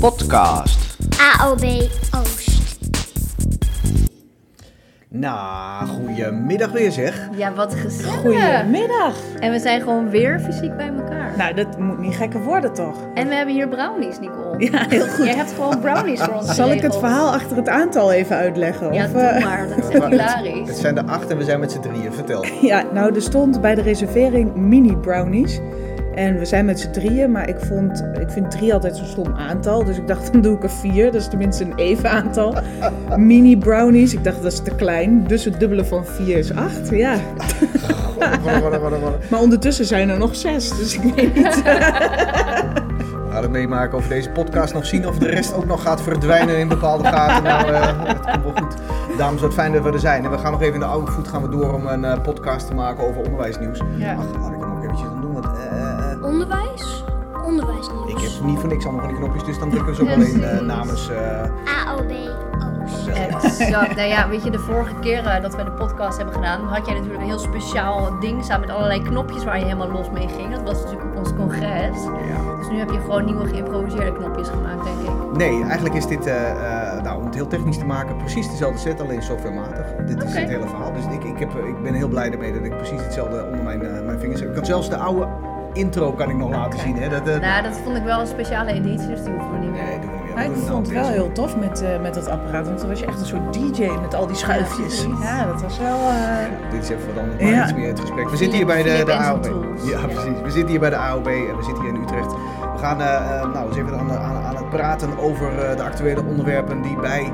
podcast. AOB Oost. Nou, goedemiddag weer zeg. Ja, wat gezellig. Goedemiddag. En we zijn gewoon weer fysiek bij elkaar. Nou, dat moet niet gekker worden, toch? En we hebben hier brownies, Nicole. Ja, heel goed. Jij hebt gewoon brownies voor ons Zal ik het verhaal achter het aantal even uitleggen? Ja, Of, doe eh, maar. Dat is echt Het zijn er acht en we zijn met z'n drieën. Vertel. Ja, nou, er stond bij de reservering mini brownies. En we zijn met z'n drieën, maar ik, vond, ik vind drie altijd zo'n stom aantal. Dus ik dacht, dan doe ik er vier. Dat is tenminste een even aantal. Mini brownies, ik dacht dat is te klein. Dus het dubbele van vier is acht, ja. Maar ondertussen zijn er nog zes, dus ik weet niet. We gaan het meemaken of we deze podcast nog zien of de rest ook nog gaat verdwijnen in bepaalde gaten. Nou, eh het komt wel goed. Dames, wat fijn dat we er zijn. En we gaan nog even in de oude voet gaan we door om een eh, podcast te maken over onderwijsnieuws. Ja. Ach, Onderwijs? Onderwijsnieuws. ik heb niet voor niks allemaal van die knopjes, dus dan drukken we ze ook alleen eh, namens... eh, AOB. Exact. Nou ja, weet je, de vorige keer eh, dat we de podcast hebben gedaan, had jij natuurlijk een heel speciaal ding samen met allerlei knopjes waar je helemaal los mee ging. Dat was natuurlijk op ons congres. ja. Dus nu heb je gewoon nieuwe geïmproviseerde knopjes gemaakt, denk ik. Nee, eigenlijk is dit, eh, eh, nou, om het heel technisch te maken, precies dezelfde set, alleen softwarematig. Dit is Oké. het hele verhaal. Dus ik, ik, heb, eh, ik ben heel blij ermee dat ik precies hetzelfde onder mijn, eh, mijn vingers heb. Ik kan zelfs de oude intro kan ik nog laten zien. Hè? Dat, eh, Nou, dat vond ik wel een speciale editie, dus die hoeven we niet meer. Nee, doen we niet meer. Maar ik doen vond het wel heel tof met, eh, met dat apparaat. Want dan was je echt een soort DJ met al die schuifjes. Ja, dat was wel... eh, Dit is even wat anders, maar Ja. iets meer het gesprek. We zitten hier bij de, AOB. Ja, precies. We zitten hier bij de AOB en we zitten hier in Utrecht. We gaan nou, eens even aan, aan, aan het praten over eh, de actuele onderwerpen die bij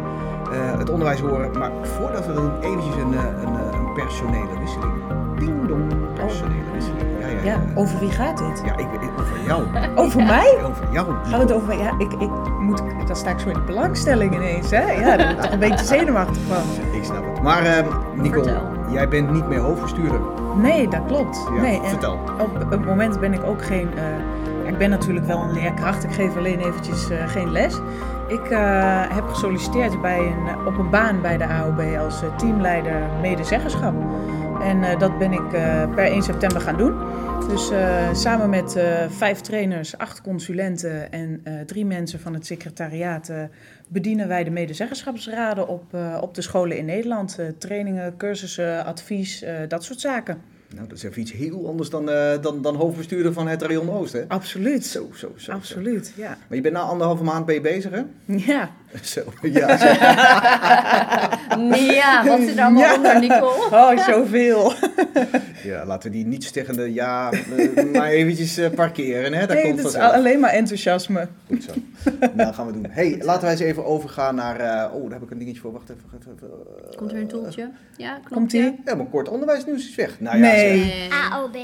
eh, het onderwijs horen. Maar voordat we dat doen, eventjes een, eh, een, een personele wisseling. Ding dong, personele wisseling. Ja, over wie gaat dit? Ja, ik, ik- over jou. Over mij? Over jou. Gaan we het over... Ja, ik, ik moet... Dan sta ik zo in de belangstelling ineens, hè? Ja, daar ben ik een beetje zenuwachtig van. Ik snap het. Maar eh Nicole, Vertel. jij bent niet meer hoofdbestuurder. Nee, dat klopt. Ja, nee, vertel. Op het moment ben ik ook geen... eh, ik ben natuurlijk wel een leerkracht. Ik geef alleen eventjes eh, geen les. Ik eh, heb gesolliciteerd bij een, op een baan bij de AOB als teamleider medezeggenschap. En eh, dat ben ik eh, per 1 september gaan doen. Dus eh, samen met vijf trainers, acht consulenten en drie mensen van het secretariaat bedienen wij de medezeggenschapsraden op, op de scholen in Nederland. Trainingen, cursussen, advies, dat soort zaken. Nou, dat is even iets heel anders dan, eh, dan, dan hoofdbestuurder van het Rayon Oost, hè? Absoluut. Zo, zo, zo. zo. Absoluut, ja. Maar je bent na anderhalve maand ben je bezig, hè? Ja. Zo, ja. Zo. Ja, wat zit er allemaal Ja. onder, Nicole? Oh, zoveel. ja laten we die niet steggende ja eh, maar eventjes eh, parkeren, hè? Dat Nee, komt het is alleen maar enthousiasme. Goed zo. nou, gaan we doen. hey, laten wij eens even overgaan naar... eh, oh, daar heb ik een dingetje voor. Wacht even. even, even, Komt er een toeltje? Ja, knopje. Komt ie? Ja, maar kort onderwijsnieuws is weg. Nou ja, Nee. zeg, Nee. AOB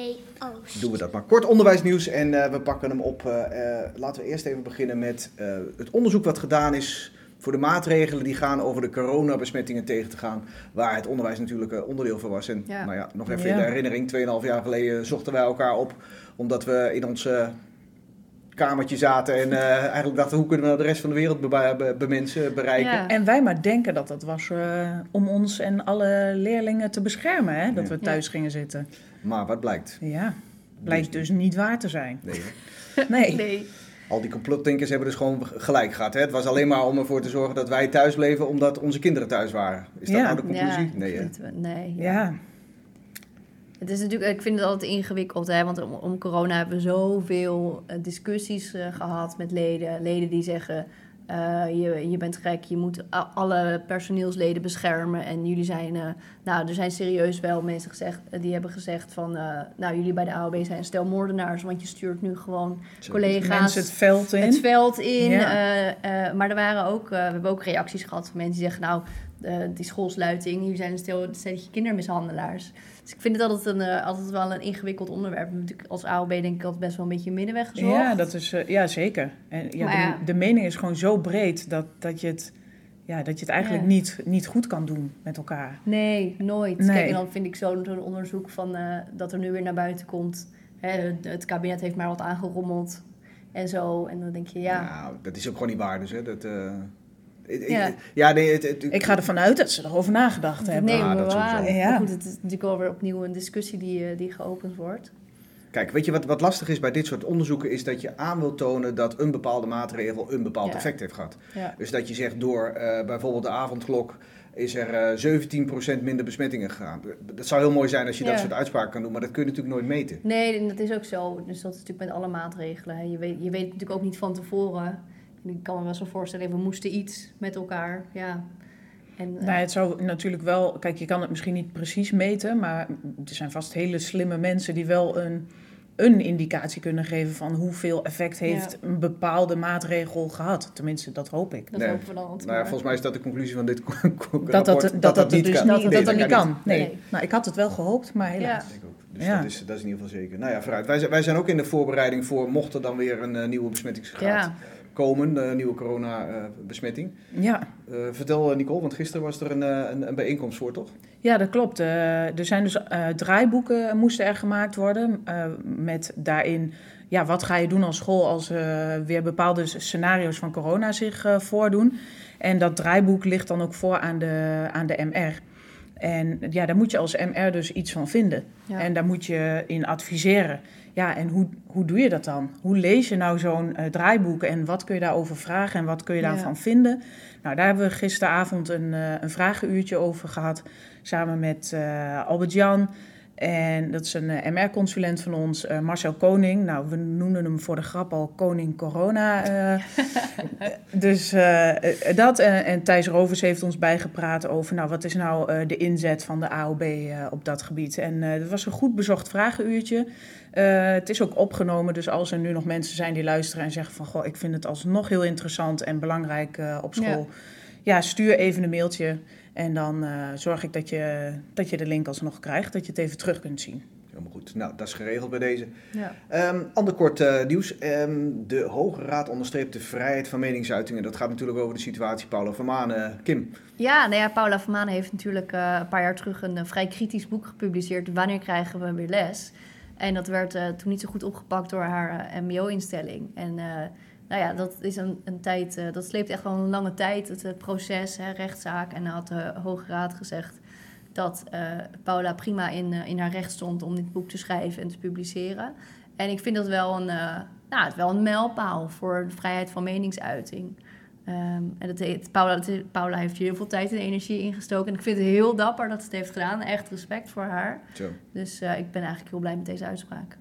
Oost. doen we dat maar. Kort onderwijsnieuws en eh, we pakken hem op. eh, eh, laten we eerst even beginnen met eh, het onderzoek wat gedaan is voor de maatregelen die gaan over de coronabesmettingen tegen te gaan. Waar het onderwijs natuurlijk eh, onderdeel van was. En Ja. nou ja, nog even Ja. in de herinnering, 2,5 jaar geleden zochten wij elkaar op. Omdat we in ons eh, kamertje zaten en eh, eigenlijk dachten hoe kunnen we nou de rest van de wereld be be- bemensen, bereiken. Ja. En wij maar denken dat dat was eh, om ons en alle leerlingen te beschermen, hè? Dat Ja. we thuis gingen zitten. Maar wat blijkt? Ja, blijkt dus niet waar te zijn. Nee. Nee. Al die complotdenkers hebben dus gewoon gelijk gehad. Hè? Het was alleen maar om ervoor te zorgen dat wij thuis bleven omdat onze kinderen thuis waren. Is dat Ja. nou de conclusie? Ja, nee, nee. ja. Ja, Het is natuurlijk, ik vind het altijd ingewikkeld, hè, want om, om corona hebben we zoveel eh, discussies eh, gehad met leden. Leden die zeggen, eh, je, je bent gek, je moet alle personeelsleden beschermen. En jullie zijn, eh, nou, er zijn serieus wel mensen gezegd, eh, die hebben gezegd van, nou, jullie bij de AOB zijn stel moordenaars, want je stuurt nu gewoon Zo. collega's mensen het veld in. het veld in. Ja. maar er waren ook, we hebben ook reacties gehad van mensen die zeggen, nou, eh, die schoolsluiting, jullie zijn een stel, een stelletje kindermishandelaars. Dus ik vind het altijd, een, eh, altijd wel een ingewikkeld onderwerp. Natuurlijk als AOB denk ik altijd best wel een beetje een middenweg gezocht. Ja, dat is, eh, ja zeker. En ja, de, ja. de mening is gewoon zo breed dat, dat, je, het, ja, dat je het eigenlijk Ja. niet, niet goed kan doen met elkaar. Nee, nooit. Nee. Kijk, en dan vind ik zo'n zo'n onderzoek van eh, dat er nu weer naar buiten komt. Hè, het- het kabinet heeft maar wat aangerommeld en zo. En dan denk je, ja, Nou, dat is ook gewoon niet waar. Dus, hè? Dat, eh, ik- ik- Ja. ja, nee, het, het- Ik ga ervan uit dat ze erover nagedacht hebben. nee, Ah, maar dat waren. Ja. Maar goed, het is natuurlijk wel weer opnieuw een discussie die, eh, die geopend wordt. Kijk, weet je wat, wat lastig is bij dit soort onderzoeken, is dat je aan wil tonen dat een bepaalde maatregel een bepaald Ja. effect heeft gehad. Ja. Dus dat je zegt door eh, bijvoorbeeld de avondklok is er eh 17% minder besmettingen gegaan. Dat zou heel mooi zijn als je dat soort uitspraken kan doen, maar dat kun je natuurlijk nooit meten. Nee, en dat is ook zo. Dus dat is natuurlijk met alle maatregelen. Je weet, je weet natuurlijk ook niet van tevoren. Ik kan me wel zo voorstellen, we moesten iets met elkaar. Ja. En, eh, Nou, het zou natuurlijk wel, kijk, je kan het misschien niet precies meten, maar er zijn vast hele slimme mensen die wel een, een indicatie kunnen geven van hoeveel effect heeft een bepaalde maatregel gehad. Tenminste, dat hoop ik. dat Nee. hopen we dan. Nou volgens mij is dat de conclusie van dit rapport. Dat dat, dat, dat, niet dus kan. niet, Dat dat, het dat kan niet kan. Nee. Nee. Nou, ik had het wel gehoopt, maar helaas. Ik ook. Dus Ja. dat, is, dat is in ieder geval zeker. Nou ja, vooruit. Wij zijn, wij zijn ook in de voorbereiding voor, mocht er dan weer een eh, nieuwe besmettingsgraad Ja. Komen, een nieuwe corona-besmetting. Ja. Eh, vertel eh, Nicole, want gisteren was er een, eh, een, een bijeenkomst voor, toch? Ja, dat klopt. Eh, er zijn dus eh, draaiboeken moesten er gemaakt worden. eh, met daarin, ja, wat ga je doen als school als eh, weer bepaalde scenario's van corona zich eh, voordoen. En dat draaiboek ligt dan ook voor aan de, aan de MR. En ja, daar moet je als MR dus iets van vinden. Ja. En daar moet je in adviseren. Ja, en hoe, hoe doe je dat dan? Hoe lees je nou zo'n eh, draaiboek en wat kun je daarover vragen en wat kun je Ja. daarvan vinden? Nou, daar hebben we gisteravond een, eh, een vragenuurtje over gehad, samen met eh, Albert-Jan. En dat is een eh, MR-consulent van ons, eh, Marcel Koning. Nou, we noemden hem voor de grap al Koning Corona. eh. dus dat. En, Thijs Rovers heeft ons bijgepraat over... nou, wat is nou de inzet van de AOB op dat gebied. En het was een goed bezocht vragenuurtje. Het is ook opgenomen, dus als er nu nog mensen zijn die luisteren... en zeggen van, goh, ik vind het alsnog heel interessant en belangrijk op school... Ja. stuur even een mailtje en dan eh, zorg ik dat je, dat je de link alsnog krijgt... dat je het even terug kunt zien. Helemaal goed. Nou, dat is geregeld bij deze. Ja. Ehm, ander kort eh, nieuws. Ehm, de Hoge Raad onderstreept de vrijheid van meningsuitingen. Dat gaat natuurlijk over de situatie Paula Vermaan. Eh, Kim, Ja, nou ja, Paula van heeft natuurlijk eh, een paar jaar terug een vrij kritisch boek gepubliceerd. Wanneer krijgen we weer les? En dat werd eh, toen niet zo goed opgepakt door haar MBO-instelling. En eh, nou ja, dat is een, een tijd, eh, dat sleept echt wel een lange tijd, het, eh, proces, hè, rechtszaak. En dan had de Hoge Raad gezegd dat eh, Paula prima in, eh, in haar recht stond om dit boek te schrijven en te publiceren. En ik vind dat wel een, eh, nou, het wel een mijlpaal voor de vrijheid van meningsuiting. Ehm, en dat heet, Paula, dat- Paula heeft hier heel veel tijd en energie ingestoken. En ik vind het heel dapper dat ze het heeft gedaan. Echt respect voor haar. zo. Dus eh, ik ben eigenlijk heel blij met deze uitspraak.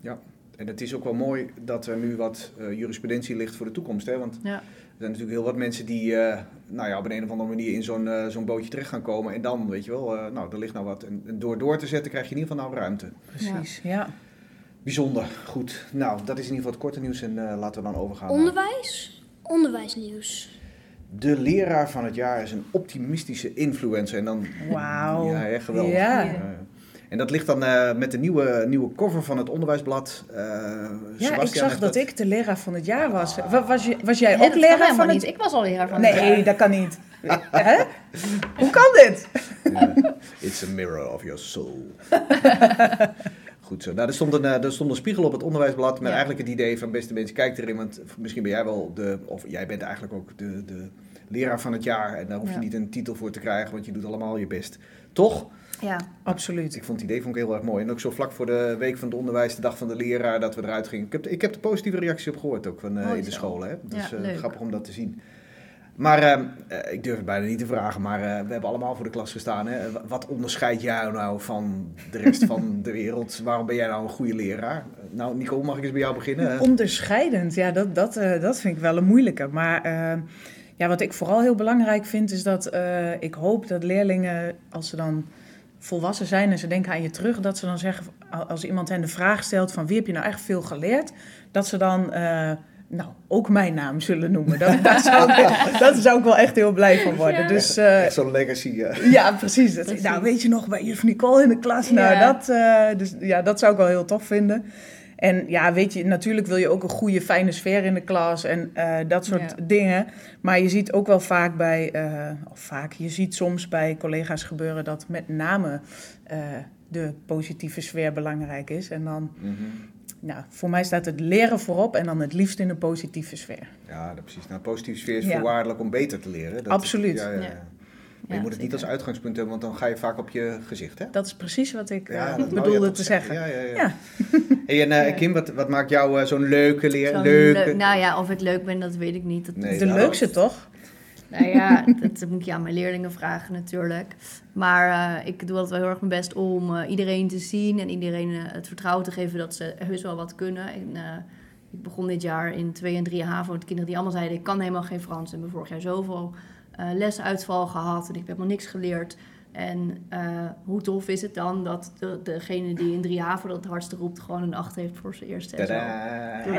En het is ook wel mooi dat er nu wat eh, jurisprudentie ligt voor de toekomst. Hè? Want Ja. er zijn natuurlijk heel wat mensen die eh, nou ja, op een, een of andere manier in zo'n eh, zo'n bootje terecht gaan komen. En dan, weet je wel, eh, nou, er ligt nou wat. En, en door door te zetten krijg je in ieder geval nou ruimte. Precies, ja. Bijzonder, goed. Nou, dat is in ieder geval het korte nieuws en eh, laten we dan overgaan. naar- Onderwijs? Onderwijsnieuws. De leraar van het jaar is een optimistische influencer. En dan, Wauw. Ja, echt geweldig. Ja. En dat ligt dan eh, met de nieuwe, nieuwe cover van het onderwijsblad. Eh, Ja, ik zag dat ik de leraar van het jaar was. Ah. Wa- Was, je, was jij Ja, ook dat kan leraar van niet. het Ik was al leraar van het Nee, jaar. dat kan niet. Hè? Hoe kan dit? It's a mirror of your soul. Goed zo. Nou, er, stond een, eh, er stond een spiegel op het onderwijsblad met Ja. eigenlijk het idee van beste mensen, kijk erin. Want misschien ben jij wel de, of jij bent eigenlijk ook de, de leraar van het jaar. En daar hoef je Ja. niet een titel voor te krijgen, want je doet allemaal je best. Toch? Ja, Absoluut. Ik vond het idee vond ik heel erg mooi. En ook zo vlak voor de week van het onderwijs, de dag van de leraar, dat we eruit gingen. Ik heb, ik heb de positieve reacties op gehoord ook van, eh, in de scholen. Hè? Dus Ja, eh, grappig om dat te zien. Maar eh, eh, ik durf het bijna niet te vragen, maar eh, we hebben allemaal voor de klas gestaan. Hè? Wa- Wat onderscheidt jou nou van de rest van de wereld? Waarom ben jij nou een goede leraar? Nou, Nicole, mag ik eens bij jou beginnen? Onderscheidend, ja, dat, dat, eh, dat vind ik wel een moeilijke. Maar eh, ja, wat ik vooral heel belangrijk vind, is dat eh, ik hoop dat leerlingen, als ze dan volwassen zijn en ze denken aan je terug, dat ze dan zeggen, als iemand hen de vraag stelt van wie heb je nou echt veel geleerd, dat ze dan eh, nou, ook mijn naam zullen noemen. Dat, dat, zou, ik, dat zou ik wel echt heel blij van worden. Ja. Dus eh, Echt zo'n legacy. ja, precies. Dat, Precies. Nou, weet je nog, bij juf Nicole in de klas. Nou, Ja. dat, eh, dus, ja, dat zou ik wel heel tof vinden. En ja, weet je, natuurlijk wil je ook een goede, fijne sfeer in de klas en eh, dat soort Ja. dingen. Maar je ziet ook wel vaak bij, eh, of vaak, je ziet soms bij collega's gebeuren dat met name eh, de positieve sfeer belangrijk is. En dan, nou, voor mij staat het leren voorop en dan het liefst in een positieve sfeer. Ja, dat precies. Nou, positieve sfeer is Ja. voorwaardelijk om beter te leren. Dat- Absoluut. Ja, ja, je moet het niet als uitgangspunt hebben, want dan ga je vaak op je gezicht, hè? Dat is precies wat ik Ja, eh, je bedoelde te zeggen. Ja, ja, ja. Ja. Hey, en eh. Kim, wat, wat maakt jou eh, zo'n leuke leer? Zo'n leuke... leuk- nou ja, of ik leuk ben, dat weet ik niet. Dat, Nee, de nou, leukste toch? Nou ja, dat moet je aan mijn leerlingen vragen natuurlijk. Maar eh, ik doe altijd wel heel erg mijn best om eh, iedereen te zien en iedereen het vertrouwen te geven dat ze heus wel wat kunnen. En, eh, ik begon dit jaar in 2 en 3 HAVO met kinderen die allemaal zeiden ik kan helemaal geen Frans. En we hebben vorig jaar zoveel eh, lesuitval gehad en ik heb nog niks geleerd. En eh, hoe tof is het dan dat de, degene die in 3 HAVO dat het hardste roept gewoon een 8 heeft voor zijn eerste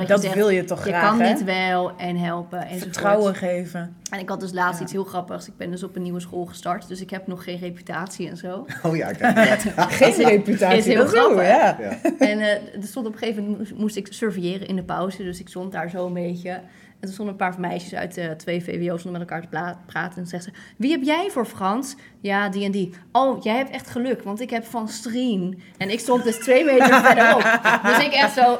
je dat zegt, wil je toch Je graag, kan hè? dit wel en helpen enzovoort. Vertrouwen geven. En ik had dus laatst Ja. iets heel grappigs. Ik ben dus op een nieuwe school gestart, dus ik heb nog geen reputatie en zo. Oh ja, kijk. Ja. Geen reputatie. is heel dat grappig. ja. Ja. en eh, er stond op een gegeven moment moest, moest ik surveilleren in de pauze, dus ik stond daar zo een beetje. En toen stonden een paar meisjes uit de twee VWO's stonden met elkaar te praten. En zeggen ze, wie heb jij voor Frans? Ja, die en die. Oh, jij hebt echt geluk, want ik heb van Strien. En ik stond dus twee meter verderop. Dus ik echt zo...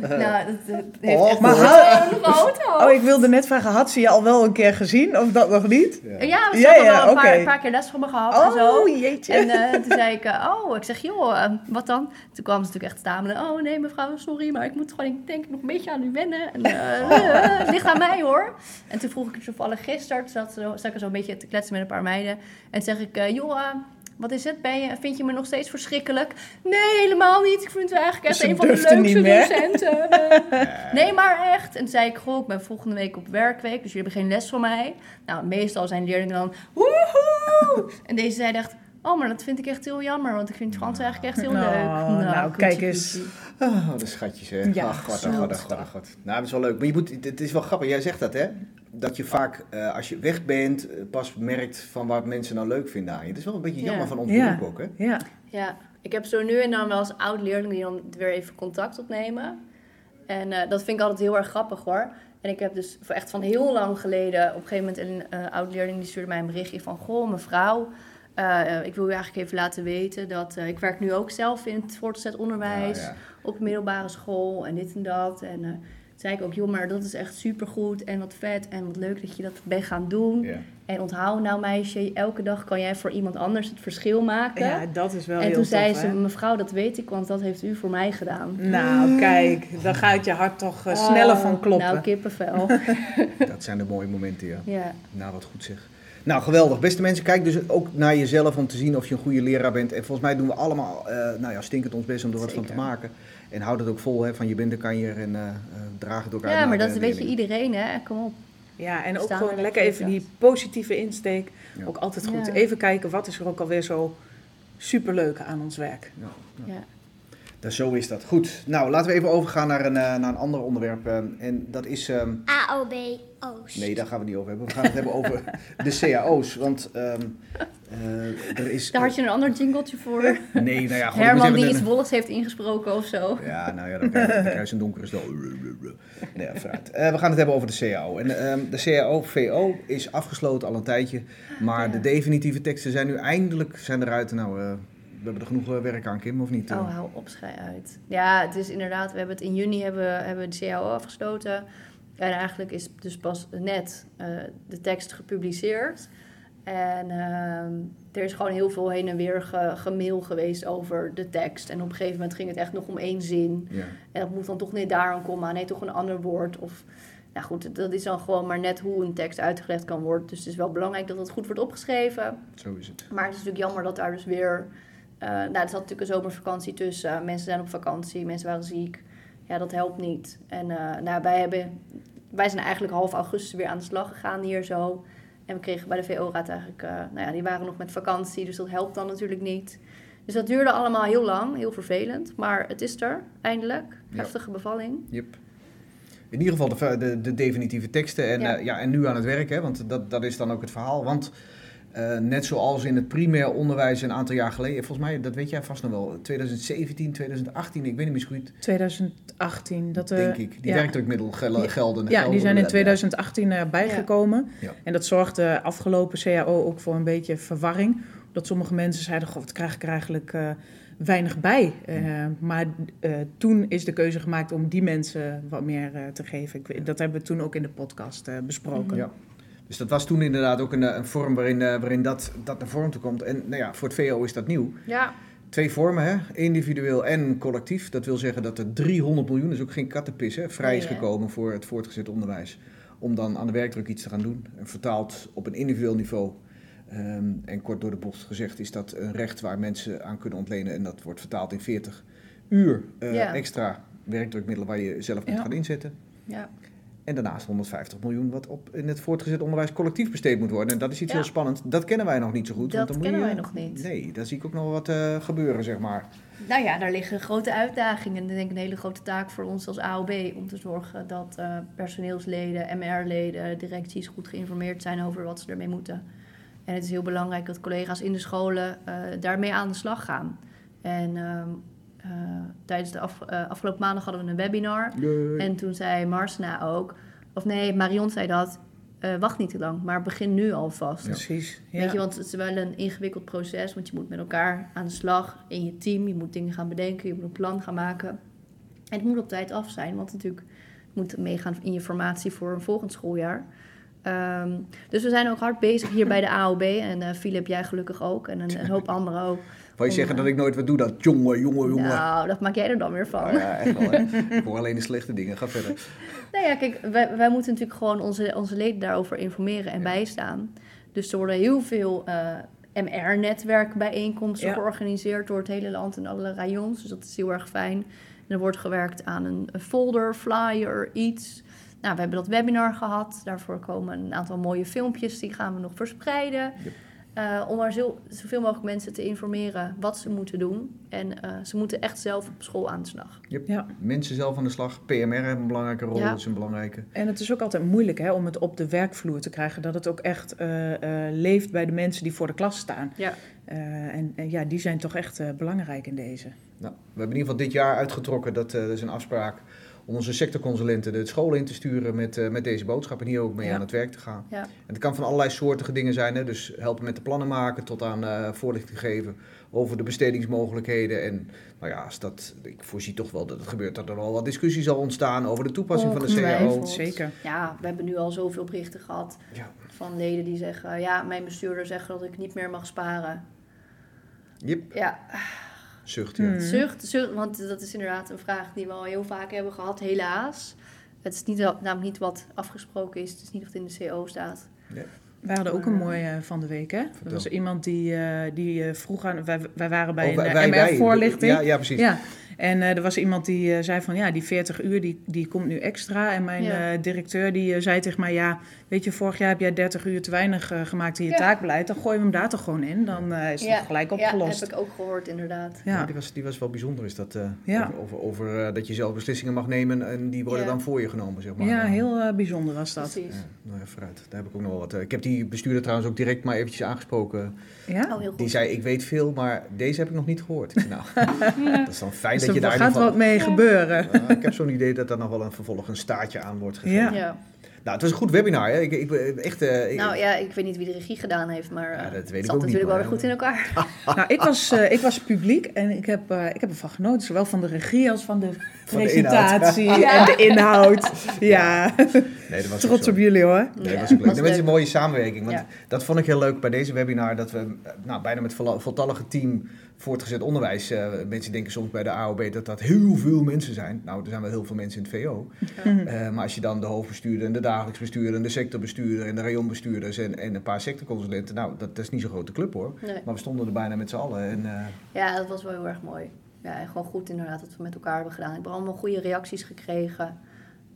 nou, dat, dat heeft Oh, echt maar groot hoofd. Oh, ik wilde net vragen, had ze je al wel een keer gezien of dat nog niet? Ja. Ja, we Ja, hebben ja, al een paar, een paar keer les van me gehad en zo. Oh, jeetje. En eh, toen zei ik, eh, oh, ik zeg, joh, eh, wat dan? Toen kwam ze natuurlijk echt stamelen. Oh nee, mevrouw, sorry, maar ik moet gewoon, ik denk nog een beetje aan u wennen. En, het ligt aan mij hoor. En toen vroeg ik het toevallig gisteren, zat, zat ik er zo een beetje te kletsen met een paar meiden. En zeg ik, eh, joh, eh, wat is het? Ben je, vind je me nog steeds verschrikkelijk? Nee, helemaal niet. Ik vind u eigenlijk echt Ze een van de leukste docenten. Nee, maar echt. En toen zei ik, goh, ik ben volgende week op werkweek, dus jullie hebben geen les van mij. Nou, meestal zijn leerlingen dan, woehoe! En deze zei echt, oh, maar dat vind ik echt heel jammer, want ik vind Frans eigenlijk echt heel Nou, leuk. nou, koetsie, kijk eens. Oh, de schatjes, hè. Ja, ach, god, ach, god, ach, god, ach, god. Nou, dat is wel leuk. Maar je moet, het is wel grappig, jij zegt dat, hè? Dat je vaak, eh, als je weg bent, eh, pas merkt van wat mensen nou leuk vinden aan je. Het is wel een beetje Ja. jammer van ons Ja. ook, hè? Ja. Ja, ik heb zo nu en dan wel eens oud-leerlingen die dan weer even contact opnemen. En eh, dat vind ik altijd heel erg grappig hoor. En ik heb dus voor echt van heel lang geleden, op een gegeven moment een eh, oud-leerling die stuurde mij een berichtje van... Goh, mevrouw, eh, ik wil u eigenlijk even laten weten dat eh, ik werk nu ook zelf in het voortgezet onderwijs. Ja, ja. Op middelbare school en dit en dat. En eh, toen zei ik ook, joh, maar dat is echt supergoed en wat vet en wat leuk dat je dat bent gaan doen. Ja. En onthoud nou meisje, elke dag kan jij voor iemand anders het verschil maken. ja, dat is wel En heel toen tof, zei hè? ze, mevrouw, dat weet ik, want dat heeft u voor mij gedaan. Nou, kijk, dan gaat je hart toch eh, sneller Oh, van kloppen. Nou, kippenvel. Dat zijn de mooie momenten, ja. ja. Nou, wat goed zeg. Nou, geweldig. Beste mensen, kijk dus ook naar jezelf om te zien of je een goede leraar bent. En volgens mij doen we allemaal, eh, nou ja, stinkend ons best om er wat van te maken. En houd het ook vol, hè, van je bent de kanjer en eh eh, draag het ook uit ja, maar dat weet je leerlingen. iedereen, hè. Kom op. Ja, en ook gewoon er lekker even die positieve insteek. Ja. Ook altijd goed. Ja. Even kijken, wat is er ook alweer zo superleuk aan ons werk? Ja, ja. Dus zo is dat. Goed. Nou, laten we even overgaan naar een, eh, naar een ander onderwerp. eh, en dat is... ehm, AOB-O's. Nee, daar gaan we niet over hebben. We gaan het hebben over de CAO's. Want ehm, eh, er is... Daar had je een ander jingletje voor. Nee, nou ja, goed, Herman we die iets een- wolligs heeft ingesproken of zo. Ja, nou ja, dan krijg je, dan krijg je zo'n donkere stel. Nee, vooruit. Eh, we gaan het hebben over de CAO. En ehm, de CAO-VO is afgesloten al een tijdje. Maar Ja. de definitieve teksten zijn nu eindelijk zijn eruit. Nou, eh, we hebben er genoeg eh, werk aan, Kim, of niet? Oh, hou op, schij uit. Ja, het is inderdaad, we hebben het in juni hebben, hebben we de CAO afgesloten. En eigenlijk is dus pas net eh, de tekst gepubliceerd. En ehm, er is gewoon heel veel heen en weer ge, gemail geweest over de tekst. En op een gegeven moment ging het echt nog om één zin. Ja. En dat moet dan toch niet daar een komma, nee, toch een ander woord. Of, nou goed, dat is dan gewoon maar net hoe een tekst uitgelegd kan worden. Dus het is wel belangrijk dat het goed wordt opgeschreven. Zo is het. Maar het is natuurlijk jammer dat daar dus weer... eh nou, er zat natuurlijk een zomervakantie tussen. Mensen zijn op vakantie, mensen waren ziek. Ja, dat helpt niet. En nou, wij, hebben, wij zijn eigenlijk half augustus weer aan de slag gegaan hier zo. En we kregen bij de VO-raad eigenlijk... eh, nou ja, die waren nog met vakantie, dus dat helpt dan natuurlijk niet. Dus dat duurde allemaal heel lang, heel vervelend. Maar het is er, eindelijk. Ja. Heftige bevalling. Yep. In ieder geval de, de, de definitieve teksten. En, ja, en nu aan het werk, hè, want dat, dat is dan ook het verhaal. Want eh, net zoals in het primair onderwijs een aantal jaar geleden, volgens mij, dat weet jij vast nog wel, 2017, 2018, ik weet niet meer zo goed, 2018. Dat, eh, denk ik. Die ja. werkdrukmiddel gel- Ja. gelden. Ja, die zijn in gelden- 2018 eh, bijgekomen. Ja. En dat zorgde afgelopen CAO ook voor een beetje verwarring. Dat sommige mensen zeiden, goh, wat krijg ik er eigenlijk eh, weinig bij. Eh, maar eh, toen is de keuze gemaakt om die mensen wat meer eh, te geven. Ik, dat hebben we toen ook in de podcast eh, besproken. Ja. Dus dat was toen inderdaad ook een, eh, een vorm waarin, eh, waarin dat, dat naar vorm toe komt. En nou ja, voor het VO is dat nieuw. Ja, Twee vormen, hè? individueel en collectief. Dat wil zeggen dat er 300 miljoen, is ook geen kattenpis, hè, vrij is Nee, gekomen voor het voortgezet onderwijs. Om dan aan de werkdruk iets te gaan doen. En vertaald op een individueel niveau. Ehm, en kort door de bocht gezegd is dat een recht waar mensen aan kunnen ontlenen. En dat wordt vertaald in 40 uur eh, Ja. extra werkdrukmiddelen waar je zelf moet Ja. gaan inzetten. ja. En daarnaast 150 miljoen wat op in het voortgezet onderwijs collectief besteed moet worden. En dat is iets Ja. heel spannends. Dat kennen wij nog niet zo goed. Dat dan moet kennen je- wij nog niet. Nee, daar zie ik ook nog wat eh, gebeuren, zeg maar. Nou ja, daar liggen grote uitdagingen. En ik denk een hele grote taak voor ons als AOB om te zorgen dat eh, personeelsleden, MR-leden, directies goed geïnformeerd zijn over wat ze ermee moeten. En het is heel belangrijk dat collega's in de scholen eh, daarmee aan de slag gaan. En eh, tijdens de af- eh, afgelopen maandag hadden we een webinar. En toen zei Marsna ook, of nee, Marion zei dat, eh, wacht niet te lang, maar begin nu alvast. Precies. Ja. Weet je, want het is wel een ingewikkeld proces, want je moet met elkaar aan de slag in je team. Je moet dingen gaan bedenken, je moet een plan gaan maken. En het moet op tijd af zijn, want natuurlijk moet meegaan in je formatie voor een volgend schooljaar. Ehm, dus we zijn ook hard bezig hier bij de AOB. En eh Philip, jij gelukkig ook. En een, een hoop anderen ook. Wou je zeggen dat ik nooit wat doe? Dat jongen, jongen, jongen. Nou, dat maak jij er dan weer van. Nou ja, echt wel. Hè? ik hoor alleen de slechte dingen. Ga verder. Nou ja, kijk, wij, wij moeten natuurlijk gewoon onze, onze leden daarover informeren en Ja. bijstaan. Dus er worden heel veel eh, MR-netwerkbijeenkomsten Ja. georganiseerd door het hele land en alle rayons. Dus dat is heel erg fijn. En er wordt gewerkt aan een, een folder, flyer, iets. Nou, we hebben dat webinar gehad. Daarvoor komen een aantal mooie filmpjes, die gaan we nog verspreiden. Yep. Eh, om maar zo, zoveel mogelijk mensen te informeren wat ze moeten doen. En eh, ze moeten echt zelf op school aan de slag. Ja. Mensen zelf aan de slag. PMR hebben een belangrijke rol. Ja. Dat is een belangrijke. En het is ook altijd moeilijk hè, om het op de werkvloer te krijgen. Dat het ook echt eh, eh, leeft bij de mensen die voor de klas staan. Ja. Eh, en, en ja, die zijn toch echt eh, belangrijk in deze. Nou, we hebben in ieder geval dit jaar uitgetrokken. Dat, eh, dat is een afspraak om onze sectorconsulenten de scholen in te sturen met, eh, met deze boodschap. En hier ook mee Ja. aan het werk te gaan. Ja. En het kan van allerlei soortige dingen zijn. Hè? Dus helpen met de plannen maken tot aan eh, voorlichting geven over de bestedingsmogelijkheden. En nou ja, als dat, ik voorzie toch wel dat het gebeurt dat er al wat discussie zal ontstaan over de toepassing van de CAO. Zeker. Ja, we hebben nu al zoveel berichten gehad Ja. van leden die zeggen... ja, mijn bestuurder zegt dat ik niet meer mag sparen. Jip, Ja, zucht. Ja. Hmm. zucht, zucht, want dat is inderdaad een vraag die we al heel vaak hebben gehad, helaas. Het is niet, namelijk niet wat afgesproken is, het is niet wat in de CO staat. We hadden ook een mooie eh, van de week, hè? Er was iemand die, eh, die eh, vroeg aan... Wij, wij waren bij Oh, wij- een wij- wij- MR-voorlichting. Ja, ja, precies. Ja, en eh, er was iemand die eh, zei van ja, die 40 uur die, die komt nu extra. En mijn Ja. eh, directeur die zei tegen mij, ja, weet je, vorig jaar heb jij 30 uur te weinig eh, gemaakt in je Ja. taakbeleid. Dan gooien we hem daar toch gewoon in. Dan eh, is het Ja, gelijk Ja, opgelost. heb ik ook gehoord inderdaad. Ja, Ja, die, was, die was wel bijzonder. Is dat, eh, Ja. Over, over, eh, dat je zelf beslissingen mag nemen en die worden Ja. dan voor je genomen, zeg maar. ja heel eh, bijzonder was dat. Precies. Ja, nou ja, vooruit. Daar heb ik ook nog wel wat. eh, Ik heb die bestuurder trouwens ook direct maar eventjes aangesproken. Ja? Oh, heel goed. Die zei, ik weet veel, maar deze heb ik nog niet gehoord. Ik zei, nou, dat is dan fijn Dus dat je er daar in gaat ieder geval- wat mee gebeuren. Ja, ik heb zo'n idee dat daar nog wel een vervolg een staartje aan wordt gegeven. Ja. Nou, het was een goed webinar. Hè? Ik, ik, echt, eh, ik- Nou ja, ik weet niet wie de regie gedaan heeft, maar eh, Ja, dat weet het ik zat ook natuurlijk wel weer goed in elkaar. Nou, ik was, eh, ik was publiek en ik heb, eh, ik heb ervan genoten. Zowel van de regie als van de Van de inhoud. presentatie Ja. en de inhoud. Ja, nee, dat was trots op jullie hoor. Nee, Ja, dat was ook leuk. was het is een mooie samenwerking. Want Ja. dat vond ik heel leuk bij deze webinar. Dat we eh, nou, bijna met vol- voltallige team voortgezet onderwijs. eh, mensen denken soms bij de AOB dat dat heel veel mensen zijn. Nou, er zijn wel heel veel mensen in het VO. Eh, maar als je dan de hoofdbestuurder en de dagelijks bestuurder en de sectorbestuurder en de rayonbestuurders en, en een paar sectorconsulenten. Nou, dat, dat is niet zo'n grote club hoor. Nee. Maar we stonden er bijna met z'n allen. En, eh, Ja, dat was wel heel erg mooi. Ja, en gewoon goed inderdaad dat we met elkaar hebben gedaan. Ik heb allemaal goede reacties gekregen.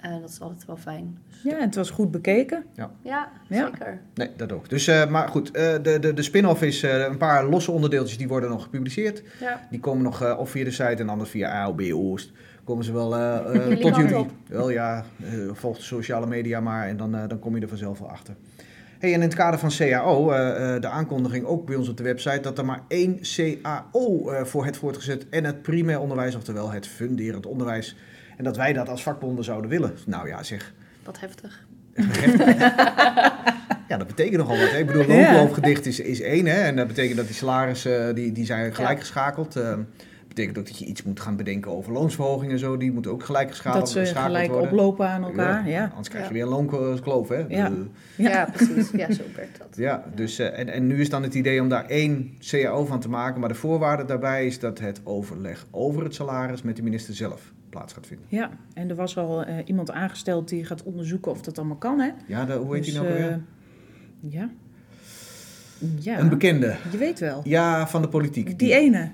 En dat is altijd wel fijn. Dus, Ja, en het was goed bekeken. ja, Ja. zeker. nee, dat ook. Dus, eh, maar goed, eh, de, de, de spin-off is eh, een paar losse onderdeeltjes die worden nog gepubliceerd. Ja. Die komen nog eh, of via de site en anders via AOB Oost. Komen ze wel eh, eh, tot jullie. op. Wel ja, eh, volg de sociale media maar en dan, eh, dan kom je er vanzelf wel achter. Hey, en in het kader van CAO, eh, eh, de aankondiging ook bij ons op de website, dat er maar één CAO eh, voor het voortgezet en het primair onderwijs, oftewel het funderend onderwijs. En dat wij dat als vakbonden zouden willen. Nou ja, zeg. Wat heftig. Ja, dat betekent nogal wat. Hè? Ik bedoel, Ja. loonloopgedicht is, is één. Hè? En dat betekent dat die salarissen, die, die zijn gelijk Ja. geschakeld. Eh, betekent ook dat je iets moet gaan bedenken over loonsverhogingen en zo. Die moeten ook gelijk geschakeld, Dat ze geschakeld gelijk worden. oplopen aan elkaar. Ja. Anders krijg je Ja. weer een loonkloof, hè? Ja. Eh, Ja, Ja. precies. Ja, zo werkt dat. Ja, dus, eh, en, en nu is dan het idee om daar één CAO van te maken. Maar de voorwaarde daarbij is dat het overleg over het salaris met de minister zelf plaats gaat vinden. Ja, en er was al eh, iemand aangesteld die gaat onderzoeken of dat allemaal kan, hè? Ja, de, hoe heet Dus, die nou weer? eh, ja. Ja, Een bekende. je weet wel. Ja, van de politiek. Die ene.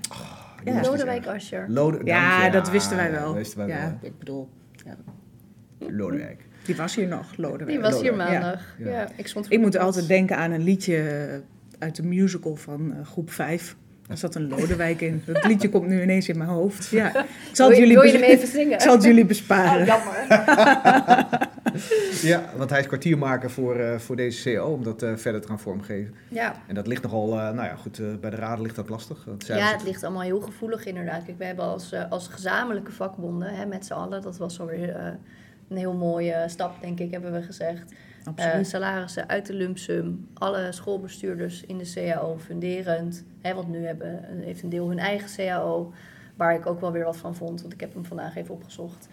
die Ja. Lodewijk. Asscher. Lode, Ja, dat wisten wij wel. wisten wij ja, wel. ik bedoel, Lodewijk. die was hier nog, Lodewijk. Die was hier Lodewijk, ja. maandag. Ja. Ja. ik stond Ik moet altijd denken aan een liedje uit de musical van eh, groep 5. Daar zat een Lodewijk in. Dat liedje komt nu ineens in mijn hoofd. Ja. Ik zal het jullie, wil je bes- hem even zingen? ik zal het jullie besparen. Oh, jammer. Ja, want hij is kwartiermaker voor, eh, voor deze CAO om dat eh, verder te gaan vormgeven. Ja. En dat ligt nogal, eh, nou ja, goed, eh, bij de raden ligt dat lastig. Ja, het ligt allemaal heel gevoelig inderdaad. Kijk, we hebben als, als gezamenlijke vakbonden hè, met z'n allen, dat was alweer eh, een heel mooie stap, denk ik, hebben we gezegd. Eh, Absoluut. salarissen uit de lump sum, alle schoolbestuurders in de CAO funderend. Hè, want nu hebben, heeft een deel hun eigen CAO, waar ik ook wel weer wat van vond, want ik heb hem vandaag even opgezocht.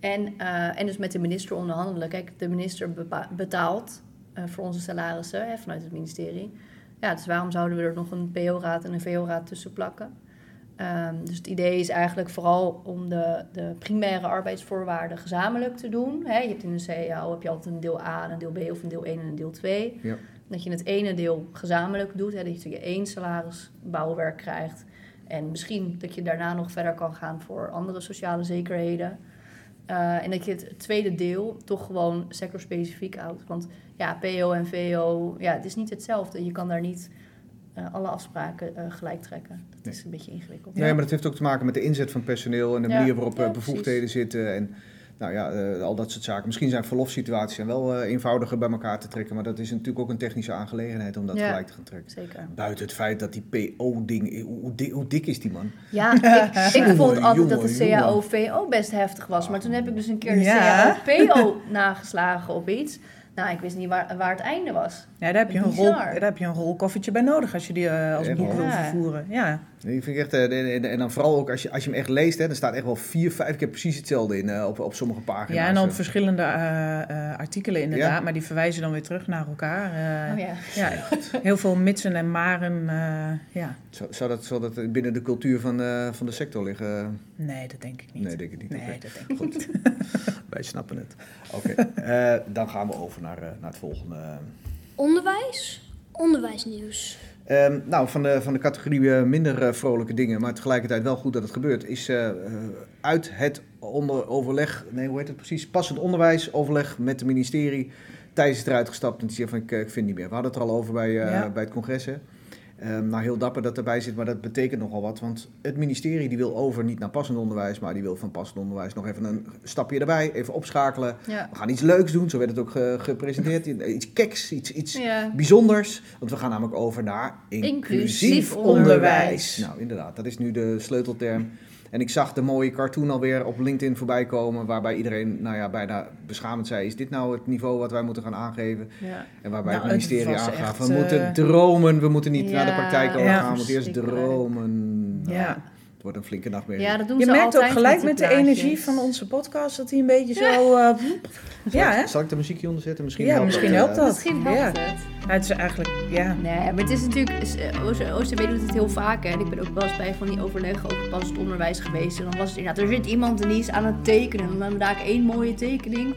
En, eh, en dus met de minister onderhandelen. Kijk, de minister betaalt eh, voor onze salarissen hè, vanuit het ministerie. Ja, dus waarom zouden we er nog een PO-raad en een VO-raad tussen plakken? Ehm, dus het idee is eigenlijk vooral om de, de primaire arbeidsvoorwaarden gezamenlijk te doen. Hè, je hebt in een CAO heb je altijd een deel A en een deel B of een deel 1 en een deel 2. Ja. Dat je het ene deel gezamenlijk doet, dat je één salarisbouwwerk krijgt. En misschien dat je daarna nog verder kan gaan voor andere sociale zekerheden. Eh, en dat je het tweede deel toch gewoon sectorspecifiek houdt. Want ja, PO en VO, ja, het is niet hetzelfde. Je kan daar niet eh, alle afspraken eh, gelijk trekken. Dat Nee. is een beetje ingewikkeld. Nee, maar dat heeft ook te maken met de inzet van personeel en de Ja. manier waarop eh, Ja, bevoegdheden zitten. En nou ja, eh, al dat soort zaken. Misschien zijn verlofsituaties zijn wel eh, eenvoudiger bij elkaar te trekken, maar dat is natuurlijk ook een technische aangelegenheid om dat Ja. gelijk te gaan trekken. Zeker. Buiten het feit dat die PO-ding, hoe, hoe, dik- hoe dik is die man? Ja, ik, ik vond Jongen, altijd dat de. CAO-VO best heftig was. Maar toen heb ik dus een keer de Ja. CAO-PO nageslagen op iets. Nou, ik wist niet waar, waar het einde was. Ja, daar heb, je een rol, daar heb je een rolkoffertje bij nodig als je die eh, als boek wil vervoeren. Ja. Ik vind echt, eh, en, dan vooral ook als je, als je hem echt leest, hè, dan staat echt wel vier, vijf keer precies hetzelfde in eh, op, op sommige pagina's. ja, en dan Eh, verschillende eh, eh, artikelen inderdaad, Ja. maar die verwijzen dan weer terug naar elkaar. eh, Oh ja. ja, heel veel mitsen en maren. eh, ja. Zou, zou, dat, zou dat binnen de cultuur van, eh, van de sector liggen? Nee, dat denk ik niet. Nee, denk ik niet. Nee, dat denk ik Goed. Wij snappen het. Oké, eh, dan gaan we over naar, eh, naar het volgende. Onderwijs, onderwijsnieuws. Ehm, nou, van de, van de categorie eh, minder eh, vrolijke dingen, maar tegelijkertijd wel goed dat het gebeurt, is eh, uit het onder overleg, nee, hoe heet het precies? Passend onderwijs, overleg met het ministerie. Thijs is eruit gestapt en die zegt van ik, ik vind het niet meer. We hadden het er al over bij, eh, Ja. bij het congres. Hè? Ehm, nou, heel dapper dat erbij zit, maar dat betekent nogal wat. Want het ministerie die wil over niet naar passend onderwijs, maar die wil van passend onderwijs nog even een stapje erbij, even opschakelen. Ja. We gaan iets leuks doen, zo werd het ook ge- gepresenteerd. Iets keks, iets, iets Ja. bijzonders. Want we gaan namelijk over naar inclusief, Inclusief onderwijs. onderwijs. Nou, inderdaad, dat is nu de sleutelterm. En ik zag de mooie cartoon alweer op LinkedIn voorbij komen, waarbij iedereen nou ja, bijna beschamend zei: Is dit nou het niveau wat wij moeten gaan aangeven? Ja. En waarbij Nou, het ministerie het was aangaf: echt, we eh, moeten dromen, we moeten niet Ja, naar de praktijk ja, gaan, we moeten eerst dromen. Nou, Ja. Het wordt een flinke nachtmerrie. ja, dat doen Je ze merkt ook gelijk met de plaatjes. energie van onze podcast dat hij een beetje zo. eh, ja, hè? Zal ik de muziekje onderzetten? Misschien Ja, helpt misschien dat, helpt eh, dat. Misschien helpt Ja. het. Maar het is eigenlijk, ja. Nee, maar het is natuurlijk... is, eh, doet het heel vaak. Hè. En ik ben ook wel eens bij van die overleggen over passend onderwijs geweest. En dan was het inderdaad... Er zit iemand en die is aan het tekenen. En dan hebben we daar één mooie tekening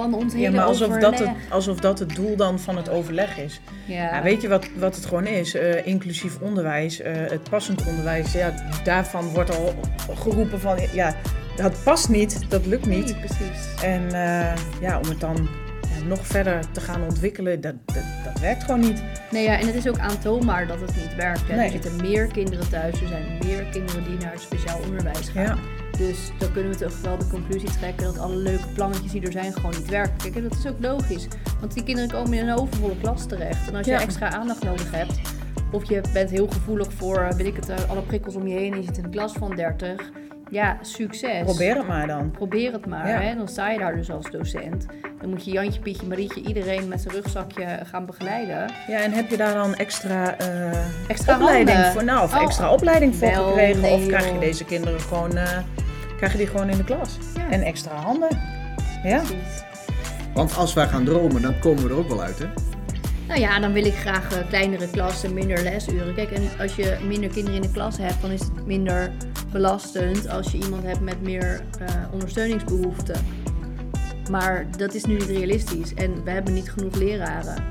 van ons hele Ja, maar alsof overleg. dat, het, alsof dat het doel dan van het overleg is. Ja. Ja, weet je wat, wat het gewoon is? Eh, inclusief onderwijs, eh, het passend onderwijs, ja, daarvan wordt al geroepen van, ja, dat past niet, dat lukt niet. Nee, precies. En eh, ja, om het dan nog verder te gaan ontwikkelen, dat, dat, dat werkt gewoon niet. Nee, ja, en het is ook aantoonbaar dat het niet werkt. Hè. Nee. Er zitten meer kinderen thuis. Er zijn meer kinderen die naar het speciaal onderwijs gaan. Ja. Dus dan kunnen we toch wel de conclusie trekken dat alle leuke plannetjes die er zijn gewoon niet werken. Kijk, en dat is ook logisch. Want die kinderen komen in een overvolle klas terecht. En als je Ja. extra aandacht nodig hebt, of je bent heel gevoelig voor, eh, weet ik het, eh, alle prikkels om je heen en je zit in een klas van 30. ja, succes. Probeer het maar dan. Probeer het maar. Ja. Hè? Dan sta je daar dus als docent. Dan moet je Jantje, Pietje, Marietje, iedereen met zijn rugzakje gaan begeleiden. Ja, en heb je daar dan extra, eh, Extra opleiding handen. voor? Nou, of Oh, extra opleiding voor wel, gekregen? nee, of krijg je deze kinderen gewoon, krijg je die gewoon in de klas? Ja. En extra handen. Ja. Precies. Want als wij gaan dromen, dan komen we er ook wel uit, hè? Nou ja, dan wil ik graag eh, kleinere klassen, minder lesuren. Kijk, en als je minder kinderen in de klas hebt, dan is het minder belastend als je iemand hebt met meer eh, ondersteuningsbehoeften. Maar dat is nu niet realistisch en we hebben niet genoeg leraren.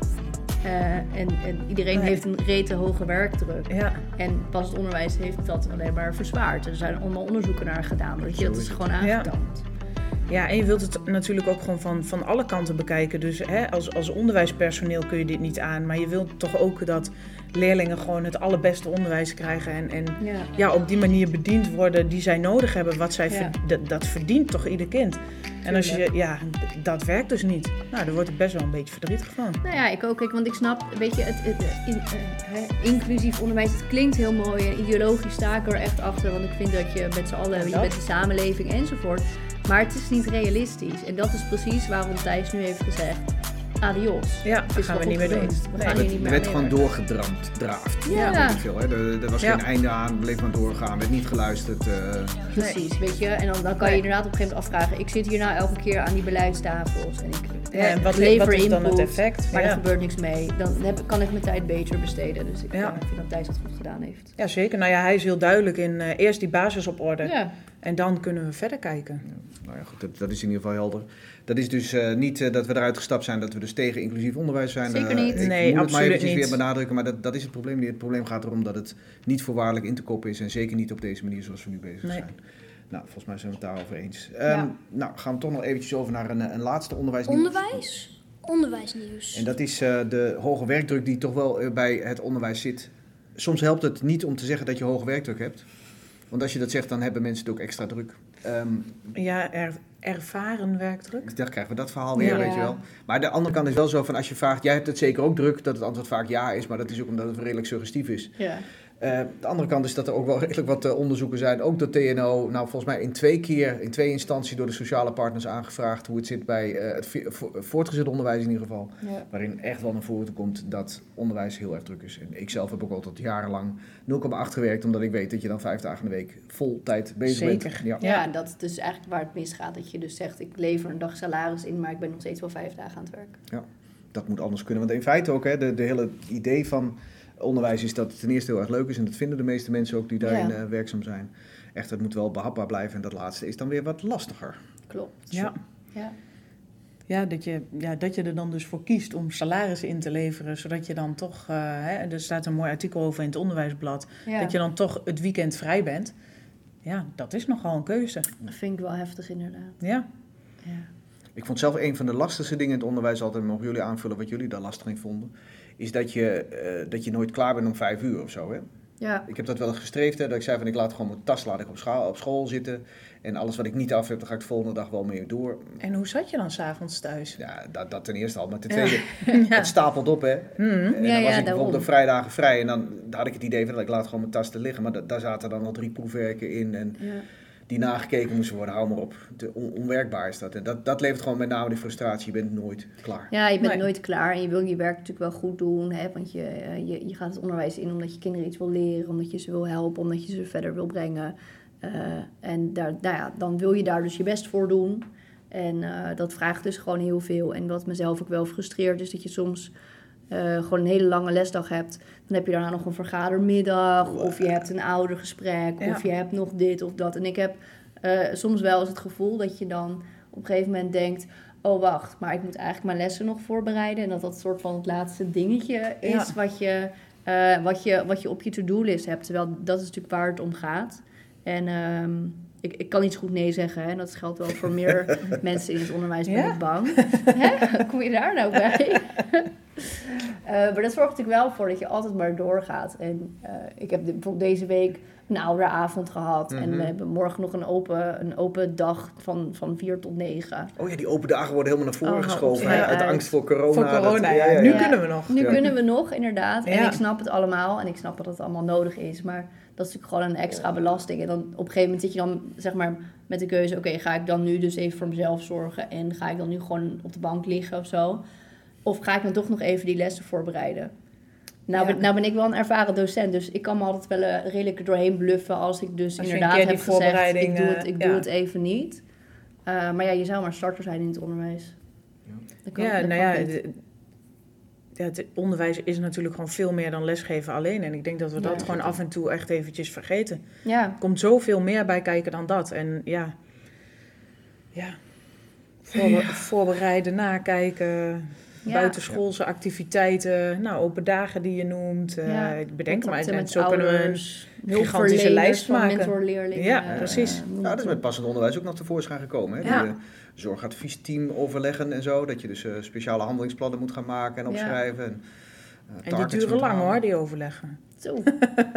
Eh, en, en iedereen Nee. heeft een rete hoge werkdruk. Ja. En pas het onderwijs heeft dat alleen maar verzwaard. Er zijn allemaal onderzoeken naar gedaan. Dat, je, dat is gewoon Ja. aangetoond. Ja, en je wilt het natuurlijk ook gewoon van, van alle kanten bekijken. Dus hè, als, als onderwijspersoneel kun je dit niet aan. Maar je wilt toch ook dat leerlingen gewoon het allerbeste onderwijs krijgen. En, en Ja. ja, op die manier bediend worden die zij nodig hebben. Wat zij Ja. ver- dat, verdient toch ieder kind. En als je, ja, dat werkt dus niet. Nou, daar word ik best wel een beetje verdrietig van. Nou ja, ik ook. Kijk, want ik snap, weet je, het, het, in- eh, hè, inclusief onderwijs, het klinkt heel mooi. En ideologisch sta ik er echt achter. Want ik vind dat je met z'n allen, je bent de samenleving enzovoort. Maar het is niet realistisch. En dat is precies waarom Thijs nu heeft gezegd, adios. Ja, is gaan we niet meer doen. We Nee. gaan Er hier niet werd, meer er werd mee gewoon doorgedramd, draafd. Ja. Ik veel, hè? Er, er was Ja. geen einde aan, bleef maar doorgaan, werd niet geluisterd. eh. Precies, weet je. En dan, dan kan je inderdaad op een gegeven moment afvragen. Ik zit hier nou elke keer aan die beleidstafels. En ik Ja, en wat, lever wat is dan het effect? Maar er Ja. gebeurt niks mee. Dan heb, kan ik mijn tijd beter besteden. Dus ik Ja. vind dat Thijs dat goed gedaan heeft. ja, zeker. Nou ja, hij is heel duidelijk in eh, eerst die basis op orde. Ja. En dan kunnen we verder kijken. Nou ja, goed, dat, dat is in ieder geval helder. Dat is dus eh, niet eh, dat we eruit gestapt zijn, dat we dus tegen inclusief onderwijs zijn. Zeker Eh, niet. Ik Nee, moet het maar absoluut eventjes niet. weer benadrukken, maar dat, dat is het probleem niet. Het probleem gaat erom dat het niet voorwaardelijk in te koppen is en zeker niet op deze manier zoals we nu bezig Nee. zijn. Nou, volgens mij zijn we het daarover eens. Ehm, Ja. Nou, gaan we toch nog eventjes over naar een, een laatste onderwijs. Onderwijs, onderwijsnieuws. En dat is eh, de hoge werkdruk die toch wel bij het onderwijs zit. Soms helpt het niet om te zeggen dat je hoge werkdruk hebt. Want als je dat zegt, dan hebben mensen het ook extra druk. Ehm, Ja, er, ervaren werkdruk. dan krijgen we dat verhaal weer, Ja. weet je wel. Maar de andere kant is wel zo van als je vraagt, jij hebt het zeker ook druk, dat het antwoord vaak ja is. Maar dat is ook omdat het redelijk suggestief is. Ja. Eh, de andere kant is dat er ook wel redelijk wat eh, onderzoeken zijn, ook door TNO. Nou, volgens mij in twee keer, in twee instanties door de sociale partners aangevraagd hoe het zit bij eh, het voortgezet onderwijs in ieder geval. Ja. Waarin echt wel naar voren komt dat onderwijs heel erg druk is. En ik zelf heb ook altijd jarenlang 0,8 gewerkt, omdat ik weet dat je dan vijf dagen in de week vol tijd bezig bent. Zeker. Ja. Ja, en dat is dus eigenlijk waar het misgaat. Dat je dus zegt, ik lever een dag salaris in, maar ik ben nog steeds wel vijf dagen aan het werk. Dat moet anders kunnen. Want in feite ook, hè, de, de hele idee van onderwijs is dat het ten eerste heel erg leuk is. En dat vinden de meeste mensen ook die daarin Ja. eh, werkzaam zijn. Echt, het moet wel behapbaar blijven. En dat laatste is dan weer wat lastiger. Klopt. Ja. Ja. Ja dat, je, ja, dat je er dan dus voor kiest om salaris in te leveren, zodat je dan toch, eh, hè, er staat een mooi artikel over in het onderwijsblad, Ja. dat je dan toch het weekend vrij bent. Ja, dat is nogal een keuze. Dat vind ik wel heftig inderdaad. Ja, Ja. Ik vond zelf een van de lastigste dingen in het onderwijs altijd, mogen jullie aanvullen wat jullie daar lastig in vonden, is dat je, eh, dat je nooit klaar bent om vijf uur of zo. Hè? Ja. Ik heb dat wel eens gestreefd, hè, dat ik zei van ik laat gewoon mijn tas laat ik op, schaal, op school zitten. En alles wat ik niet af heb, dan ga ik de volgende dag wel mee door. en hoe zat je dan s'avonds thuis? Ja, dat, dat ten eerste al. Maar ten tweede, Ja. het stapelt op hè. Mhm. En dan Ja, was ja, ik bijvoorbeeld op vrijdagen vrij en dan, dan had ik het idee van dat ik laat gewoon mijn tas te liggen. Maar da- daar zaten dan al drie proefwerken in en Ja. Die nagekeken moesten worden. Hou maar op. On- onwerkbaar is dat. En dat, dat levert gewoon met name die frustratie. Je bent nooit klaar. Ja, je bent Nee. nooit klaar en je wil je werk natuurlijk wel goed doen. Hè? Want je, eh, je, je gaat het onderwijs in omdat je kinderen iets wil leren, omdat je ze wil helpen, omdat je ze verder wil brengen. Eh, en daar, nou ja, dan wil je daar dus je best voor doen. En eh, dat vraagt dus gewoon heel veel. En wat mezelf ook wel frustreert, is dat je soms eh, gewoon een hele lange lesdag hebt. Dan heb je daarna nog een vergadermiddag, of je hebt een oudergesprek, Ja. of je hebt nog dit of dat. En ik heb eh, soms wel eens het gevoel dat je dan op een gegeven moment denkt oh wacht, maar ik moet eigenlijk mijn lessen nog voorbereiden. En dat dat soort van het laatste dingetje is Ja. wat, je, eh, wat, je, wat je op je to-do-list hebt. Terwijl dat is natuurlijk waar het om gaat. En ehm, ik, ik kan niet zo goed nee zeggen. Hè? En dat geldt wel voor meer mensen in het onderwijs, ben Ja? ik bang. Hè? Kom je daar nou bij? Eh, maar dat zorgt natuurlijk wel voor dat je altijd maar doorgaat. En eh, ik heb de- bijvoorbeeld deze week een ouderavond gehad. En Mhm. we hebben morgen nog een open, een open dag van, van 4 tot 9. Oh ja, die open dagen worden helemaal naar voren Oh, geschoven. ja, uit angst voor corona. Voor corona, Dat- ja. Nu Ja. kunnen we nog. Nu Ja. kunnen we nog, inderdaad. En ik snap het allemaal. En ik snap dat het allemaal nodig is. Maar dat is natuurlijk gewoon een extra belasting. En dan op een gegeven moment zit je dan zeg maar met de keuze... oké, ga ik dan nu dus even voor mezelf zorgen... en ga ik dan nu gewoon op de bank liggen of zo? Of ga ik dan toch nog even die lessen voorbereiden? Nou, Ja. ben, nou ben ik wel een ervaren docent, dus ik kan me altijd wel eh, redelijk doorheen bluffen... als ik dus Als inderdaad heb die gezegd, ik doe eh, het, ik doe ja. het even niet. Eh, maar ja, je zou maar starter zijn in het onderwijs. Ja. Dat kan, Ja, dat nou ja, ja, het onderwijs is natuurlijk gewoon veel meer dan lesgeven alleen. En ik denk dat we Ja. dat gewoon af en toe echt eventjes vergeten. ja. Er komt zoveel meer bij kijken dan dat. En ja, ja. Voorbe- voorbereiden, nakijken, Ja. buitenschoolse activiteiten, nou, open dagen die je noemt. eh, Ja, ik bedenk maar. En met zo kunnen we een gigantische lijst maken. mentorleerlingen. Ja, eh, precies. Ja, dat is met passend onderwijs ook nog tevoorschijn gekomen. Hè? Ja. Die, eh, zorgadviesteam overleggen en zo. Dat je dus eh, speciale handelingsplannen moet gaan maken en Ja. opschrijven. En, eh, En die duren lang halen. hoor, die overleggen. Zo.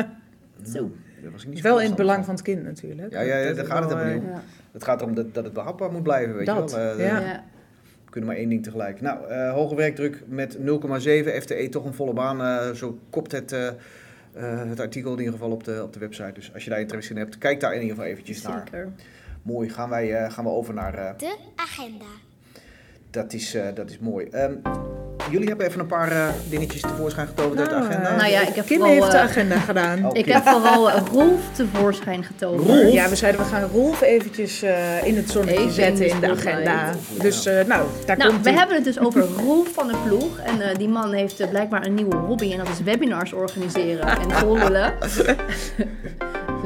Zo. Daar was ik niet zo Wel in het belang van het kind natuurlijk. Ja, ja, ja, Dat daar gaat het helemaal niet om. Ja. Het gaat erom dat, dat het behapbaar moet blijven, weet Dat, je wel. Eh, ja. Kunnen maar één ding tegelijk. Nou, eh, hoge werkdruk met 0,7. FTE toch een volle baan. eh, zo kopt het, eh, het artikel in ieder geval op de, op de website. Dus als je daar interesse in hebt, kijk daar in ieder geval eventjes naar. Zeker. Mooi, gaan, wij, eh, gaan we over naar... eh, De agenda. dat, is, eh, dat is mooi. Ehm, jullie hebben even een paar eh, dingetjes tevoorschijn getoverd uit de Nou, agenda. eh, Nou ja, ik heb Kim vooral, heeft de eh, agenda gedaan. Ik heb vooral Rolf tevoorschijn getoverd. Rolf? Ja, we zeiden we gaan Rolf eventjes eh, in het zonnetje zetten in de agenda. Dus eh, nou, daar Nou, komt we hebben het dus over Rolf van de Ploeg. En eh, die man heeft blijkbaar een nieuwe hobby. En dat is webinars organiseren en volgen.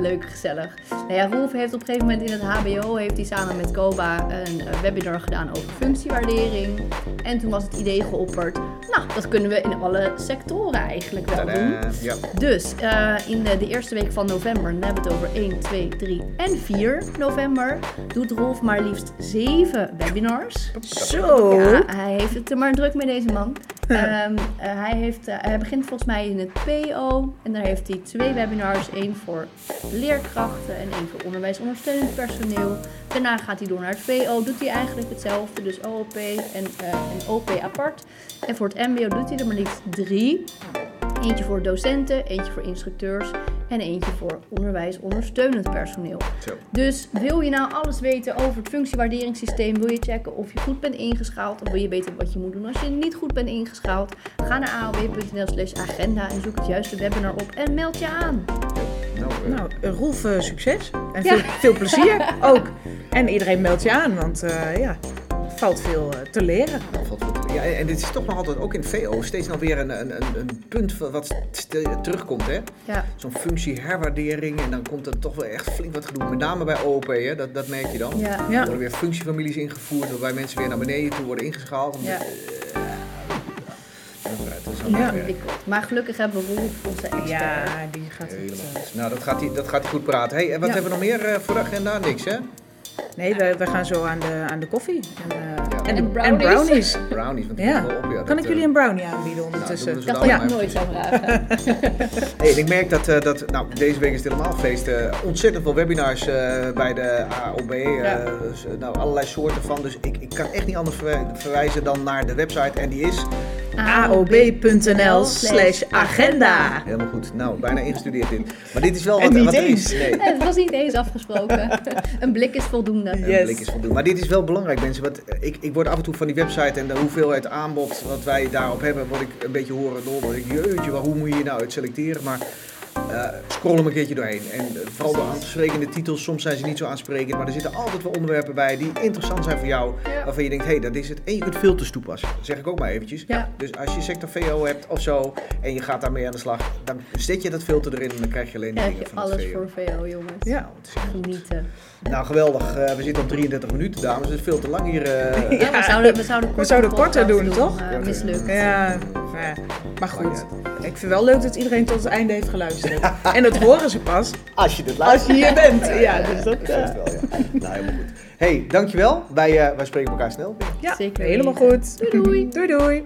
Leuk, gezellig. Nou ja, Rolf heeft op een gegeven moment in het HBO... heeft hij samen met Koba een eh, webinar gedaan over functiewaardering. En toen was het idee geopperd... Nou, dat kunnen we in alle sectoren eigenlijk wel doen. Ja. Dus eh, in de, de eerste week van november, dan hebben we het over 1, 2, 3 en 4 november, doet Rolf maar liefst 7 webinars. Zo. Ja, hij heeft het er maar druk mee, deze man. Ehm, eh, hij, heeft, eh, begint volgens mij in het PO en daar heeft hij twee webinars. één voor leerkrachten en één voor onderwijsondersteunend personeel. Daarna gaat hij door naar het VO, doet hij eigenlijk hetzelfde, dus OOP en, eh, en OP apart. En voor het MBO doet hij er maar liefst drie. Eentje voor docenten, eentje voor instructeurs en eentje voor onderwijsondersteunend personeel. Zo. Dus wil je nou alles weten over het functiewaarderingssysteem? Wil je checken of je goed bent ingeschaald? Of wil je weten wat je moet doen als je niet goed bent ingeschaald? Ga naar aob.nl slash agenda en zoek het juiste webinar op en meld je aan. Nou, eh, Nou, eh, Rolf, succes. En Ja. veel, veel plezier ook. En iedereen meldt je aan, want eh, ja, er valt veel te leren. Ja, en dit is toch nog altijd, ook in het VO, steeds nog weer een, een, een, een punt wat- terugkomt. hè? Ja, Zo'n functieherwaardering en dan komt er toch wel echt flink wat gedoe. Met name bij OOP, hè? Dat, dat merk je dan. ja. Er worden weer functiefamilies ingevoerd, waarbij mensen weer naar beneden toe worden ingeschaald. Ja. Dat is- dat is Ja. ingewikkeld. Maar gelukkig hebben we Rolf, onze expert. ja, die gaat het. Helemaal eh, goed. Nou, dat gaat hij, dat gaat hij goed praten. Hey, en wat Ja. hebben we nog meer eh, voor de agenda? Niks, hè? Nee, we, we gaan zo aan de, aan de koffie. En, eh, Ja. en, En en brownies. brownies. Want die Ja. wel op. Ja, Kan dat, ik eh, jullie een brownie aanbieden ondertussen? Ik zo dan dat ik maar. nooit zou vragen. Hey, en ik merk dat, eh, dat nou, deze week is het helemaal feest. eh, ontzettend veel webinars eh, bij de AOB. eh, Ja. eh, nou, allerlei soorten van. Dus ik, ik kan echt niet anders verwij- verwijzen dan naar de website. En die is aob.nl slash agenda. helemaal goed. Nou, bijna ingestudeerd in. Maar dit is wel En wat, niet wat er eens. is. Nee. Het was niet eens afgesproken. een blik is voldoende. Een blik is voldoende. Maar dit is wel belangrijk, mensen. Want eh, ik, ik word af en toe van die website en de hoeveelheid aanbod wat wij daarop hebben, word ik een beetje horen door. Ik, jeetje, waar, hoe moet je nou uit selecteren? Maar eh, scroll hem een keertje doorheen. En eh, vooral de aansprekende titels, soms zijn ze niet zo aansprekend. Maar er zitten altijd wel onderwerpen bij die interessant zijn voor jou. Ja. Waarvan je denkt, hé, hey, dat is het. En je kunt filters toepassen. Dat zeg ik ook maar eventjes. Ja. Dus als je sector VO hebt of zo en je gaat daarmee aan de slag, dan zet je dat filter erin en dan krijg je alleen de Krijg dingen je van het alles VO. voor VO, jongens. Ja. Nou, het is echt- Genieten. nou, geweldig. Eh, we zitten op 33 minuten, dames. Het is veel te lang hier. eh. Ja, we zouden, we zouden, korter zouden korter podcast doen, toch? mislukt. Ja, maar, maar goed. Ik vind wel leuk dat iedereen tot het einde heeft geluisterd. En dat horen ze pas Als je dit als je hier bent. Ja, Ja, dus dat... het wel, ja. Nou, helemaal goed. hey, dankjewel. Wij, eh, wij spreken elkaar snel. ja, Zeker helemaal goed. Doei doei. Doei doei.